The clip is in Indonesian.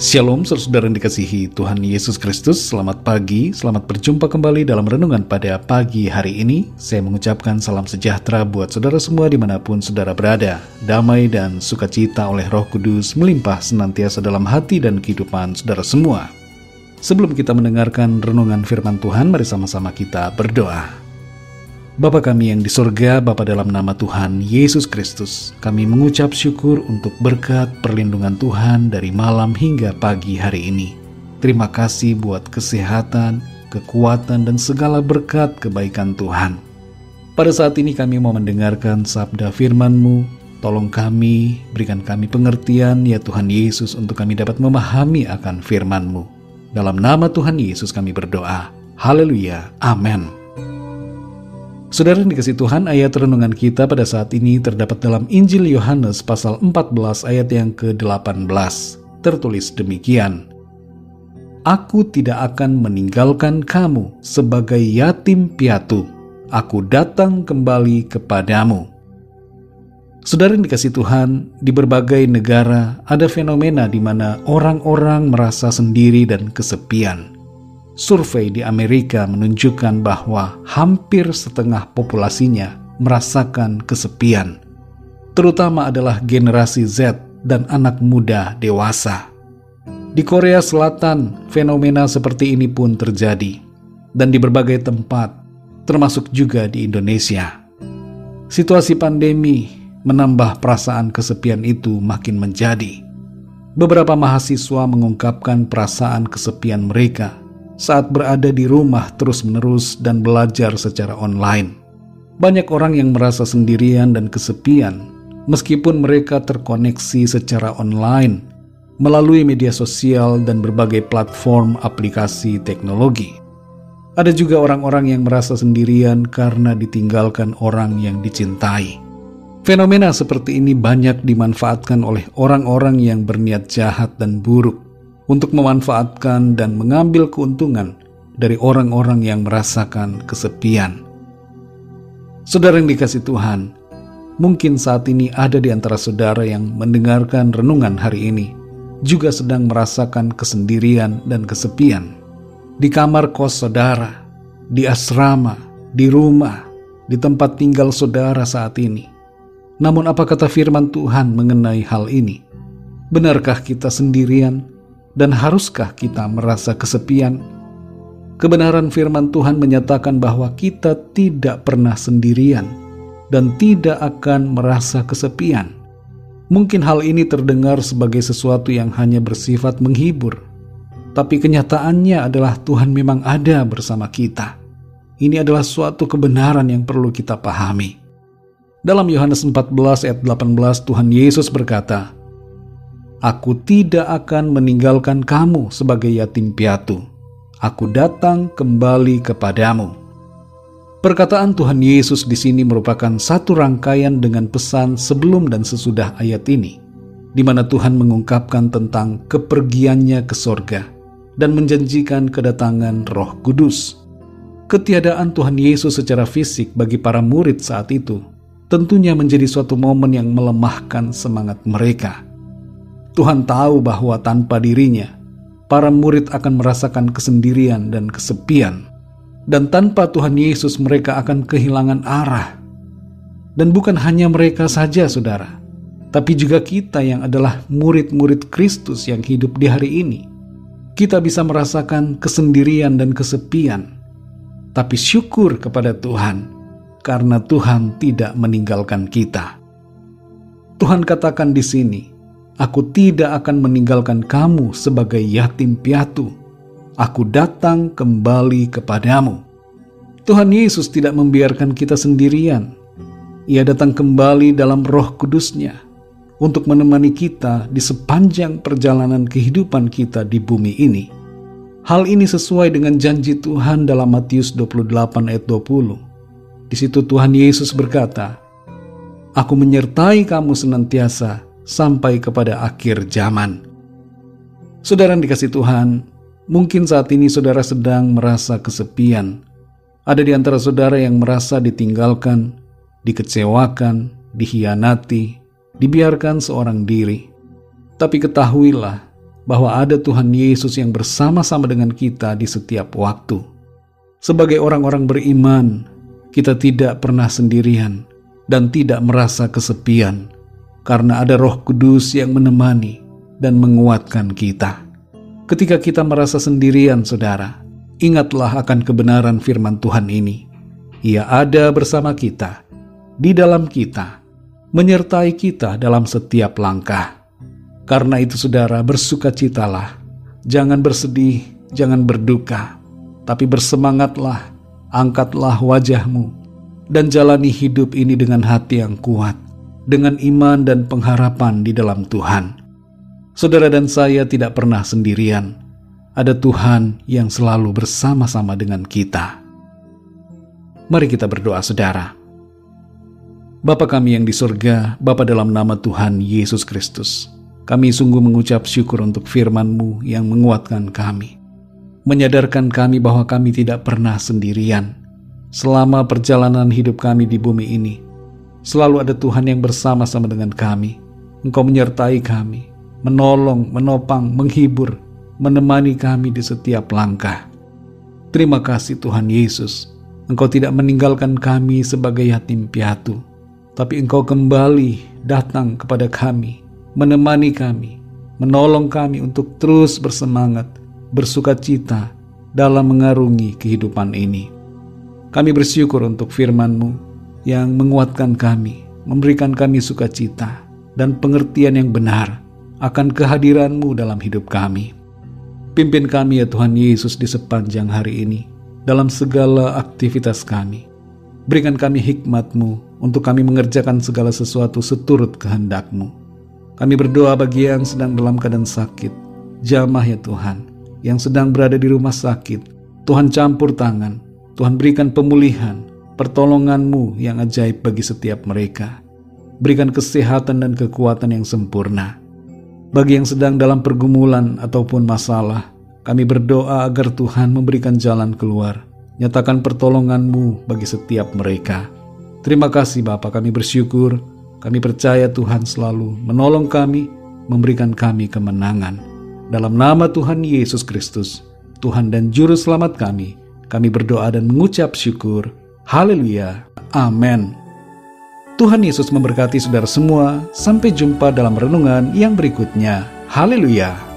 Shalom saudara yang dikasihi Tuhan Yesus Kristus. Selamat pagi, selamat berjumpa kembali dalam renungan pada pagi hari ini. Saya mengucapkan salam sejahtera buat saudara semua di mana pun saudara berada. Damai dan sukacita oleh roh kudus melimpah senantiasa dalam hati dan kehidupan saudara semua. Sebelum kita mendengarkan renungan firman Tuhan, mari sama-sama kita berdoa Bapa kami yang di sorga, Bapa dalam nama Tuhan Yesus Kristus, kami mengucap syukur untuk berkat perlindungan Tuhan dari malam hingga pagi hari ini. Terima kasih buat kesehatan, kekuatan, dan segala berkat kebaikan Tuhan. Pada saat ini kami mau mendengarkan sabda firman-Mu, tolong kami, berikan kami pengertian ya Tuhan Yesus untuk kami dapat memahami akan firman-Mu. Dalam nama Tuhan Yesus kami berdoa. Haleluya. Amin. Saudara yang dikasih Tuhan, ayat renungan kita pada saat ini terdapat dalam Injil Yohanes pasal 14 ayat yang ke-18. Tertulis demikian, Aku tidak akan meninggalkan kamu sebagai yatim piatu. Aku datang kembali kepadamu. Saudara yang dikasih Tuhan, di berbagai negara ada fenomena di mana orang-orang merasa sendiri dan kesepian. Survei di Amerika menunjukkan bahwa hampir setengah populasinya merasakan kesepian, terutama adalah generasi Z dan anak muda dewasa. Di Korea Selatan, fenomena seperti ini pun terjadi, dan di berbagai tempat, termasuk juga di Indonesia. Situasi pandemi menambah perasaan kesepian itu makin menjadi. Beberapa mahasiswa mengungkapkan perasaan kesepian mereka saat berada di rumah terus-menerus dan belajar secara online. Banyak orang yang merasa sendirian dan kesepian, meskipun mereka terkoneksi secara online melalui media sosial dan berbagai platform aplikasi teknologi. Ada juga orang-orang yang merasa sendirian karena ditinggalkan orang yang dicintai. Fenomena seperti ini banyak dimanfaatkan oleh orang-orang yang berniat jahat dan buruk untuk memanfaatkan dan mengambil keuntungan dari orang-orang yang merasakan kesepian. Saudara yang dikasih Tuhan, mungkin saat ini ada di antara saudara yang mendengarkan renungan hari ini juga sedang merasakan kesendirian dan kesepian. Di kamar kos saudara, di asrama, di rumah, di tempat tinggal saudara saat ini. Namun apa kata firman Tuhan mengenai hal ini? Benarkah kita sendirian dan haruskah kita merasa kesepian? Kebenaran firman Tuhan menyatakan bahwa kita tidak pernah sendirian dan tidak akan merasa kesepian. Mungkin hal ini terdengar sebagai sesuatu yang hanya bersifat menghibur, tapi kenyataannya adalah Tuhan memang ada bersama kita. Ini adalah suatu kebenaran yang perlu kita pahami. Dalam Yohanes 14 ayat 18 Tuhan Yesus berkata, Aku tidak akan meninggalkan kamu sebagai yatim piatu. Aku datang kembali kepadamu. Perkataan Tuhan Yesus di sini merupakan satu rangkaian dengan pesan sebelum dan sesudah ayat ini, di mana Tuhan mengungkapkan tentang kepergiannya ke sorga dan menjanjikan kedatangan Roh Kudus. Ketiadaan Tuhan Yesus secara fisik bagi para murid saat itu tentunya menjadi suatu momen yang melemahkan semangat mereka Tuhan tahu bahwa tanpa dirinya, para murid akan merasakan kesendirian dan kesepian. Dan tanpa Tuhan Yesus mereka akan kehilangan arah. Dan bukan hanya mereka saja saudara, tapi juga kita yang adalah murid-murid Kristus yang hidup di hari ini. Kita bisa merasakan kesendirian dan kesepian. Tapi syukur kepada Tuhan, karena Tuhan tidak meninggalkan kita. Tuhan katakan di sini, Aku tidak akan meninggalkan kamu sebagai yatim piatu. Aku datang kembali kepadamu. Tuhan Yesus tidak membiarkan kita sendirian. Ia datang kembali dalam roh kudusnya untuk menemani kita di sepanjang perjalanan kehidupan kita di bumi ini. Hal ini sesuai dengan janji Tuhan dalam Matius 28 ayat 20. Di situ Tuhan Yesus berkata, Aku menyertai kamu senantiasa sampai kepada akhir zaman. Saudara yang dikasih Tuhan, mungkin saat ini saudara sedang merasa kesepian. Ada di antara saudara yang merasa ditinggalkan, dikecewakan, dihianati, dibiarkan seorang diri. Tapi ketahuilah, bahwa ada Tuhan Yesus yang bersama-sama dengan kita di setiap waktu. Sebagai orang-orang beriman, kita tidak pernah sendirian dan tidak merasa kesepian karena ada Roh Kudus yang menemani dan menguatkan kita. Ketika kita merasa sendirian, saudara, ingatlah akan kebenaran firman Tuhan ini. Ia ada bersama kita, di dalam kita, menyertai kita dalam setiap langkah. Karena itu saudara bersukacitalah, jangan bersedih, jangan berduka, tapi bersemangatlah, angkatlah wajahmu, dan jalani hidup ini dengan hati yang kuat, dengan iman dan pengharapan di dalam Tuhan. Saudara dan saya tidak pernah sendirian, ada Tuhan yang selalu bersama-sama dengan kita. Mari kita berdoa saudara. Bapa kami yang di surga, Bapa dalam nama Tuhan Yesus Kristus, kami sungguh mengucap syukur untuk firman-Mu yang menguatkan kami. Menyadarkan kami bahwa kami tidak pernah sendirian. Selama perjalanan hidup kami di bumi ini, selalu ada Tuhan yang bersama-sama dengan kami. Engkau menyertai kami, menolong, menopang, menghibur, menemani kami di setiap langkah. Terima kasih Tuhan Yesus, Engkau tidak meninggalkan kami sebagai yatim piatu, tapi Engkau kembali datang kepada kami menemani kami, menolong kami untuk terus bersemangat, bersuka cita dalam mengarungi kehidupan ini. Kami bersyukur untuk firman-Mu yang menguatkan kami, memberikan kami sukacita dan pengertian yang benar akan kehadiran-Mu dalam hidup kami. Pimpin kami ya Tuhan Yesus di sepanjang hari ini dalam segala aktivitas kami. Berikan kami hikmat-Mu untuk kami mengerjakan segala sesuatu seturut kehendak-Mu kami berdoa bagi yang sedang dalam keadaan sakit, jamah ya Tuhan, yang sedang berada di rumah sakit. Tuhan campur tangan, Tuhan berikan pemulihan, pertolonganmu yang ajaib bagi setiap mereka. Berikan kesehatan dan kekuatan yang sempurna. Bagi yang sedang dalam pergumulan ataupun masalah, kami berdoa agar Tuhan memberikan jalan keluar. Nyatakan pertolonganmu bagi setiap mereka. Terima kasih Bapak kami bersyukur kami percaya Tuhan selalu menolong kami, memberikan kami kemenangan. Dalam nama Tuhan Yesus Kristus, Tuhan dan Juru Selamat kami, kami berdoa dan mengucap syukur. Haleluya. Amin. Tuhan Yesus memberkati saudara semua. Sampai jumpa dalam renungan yang berikutnya. Haleluya.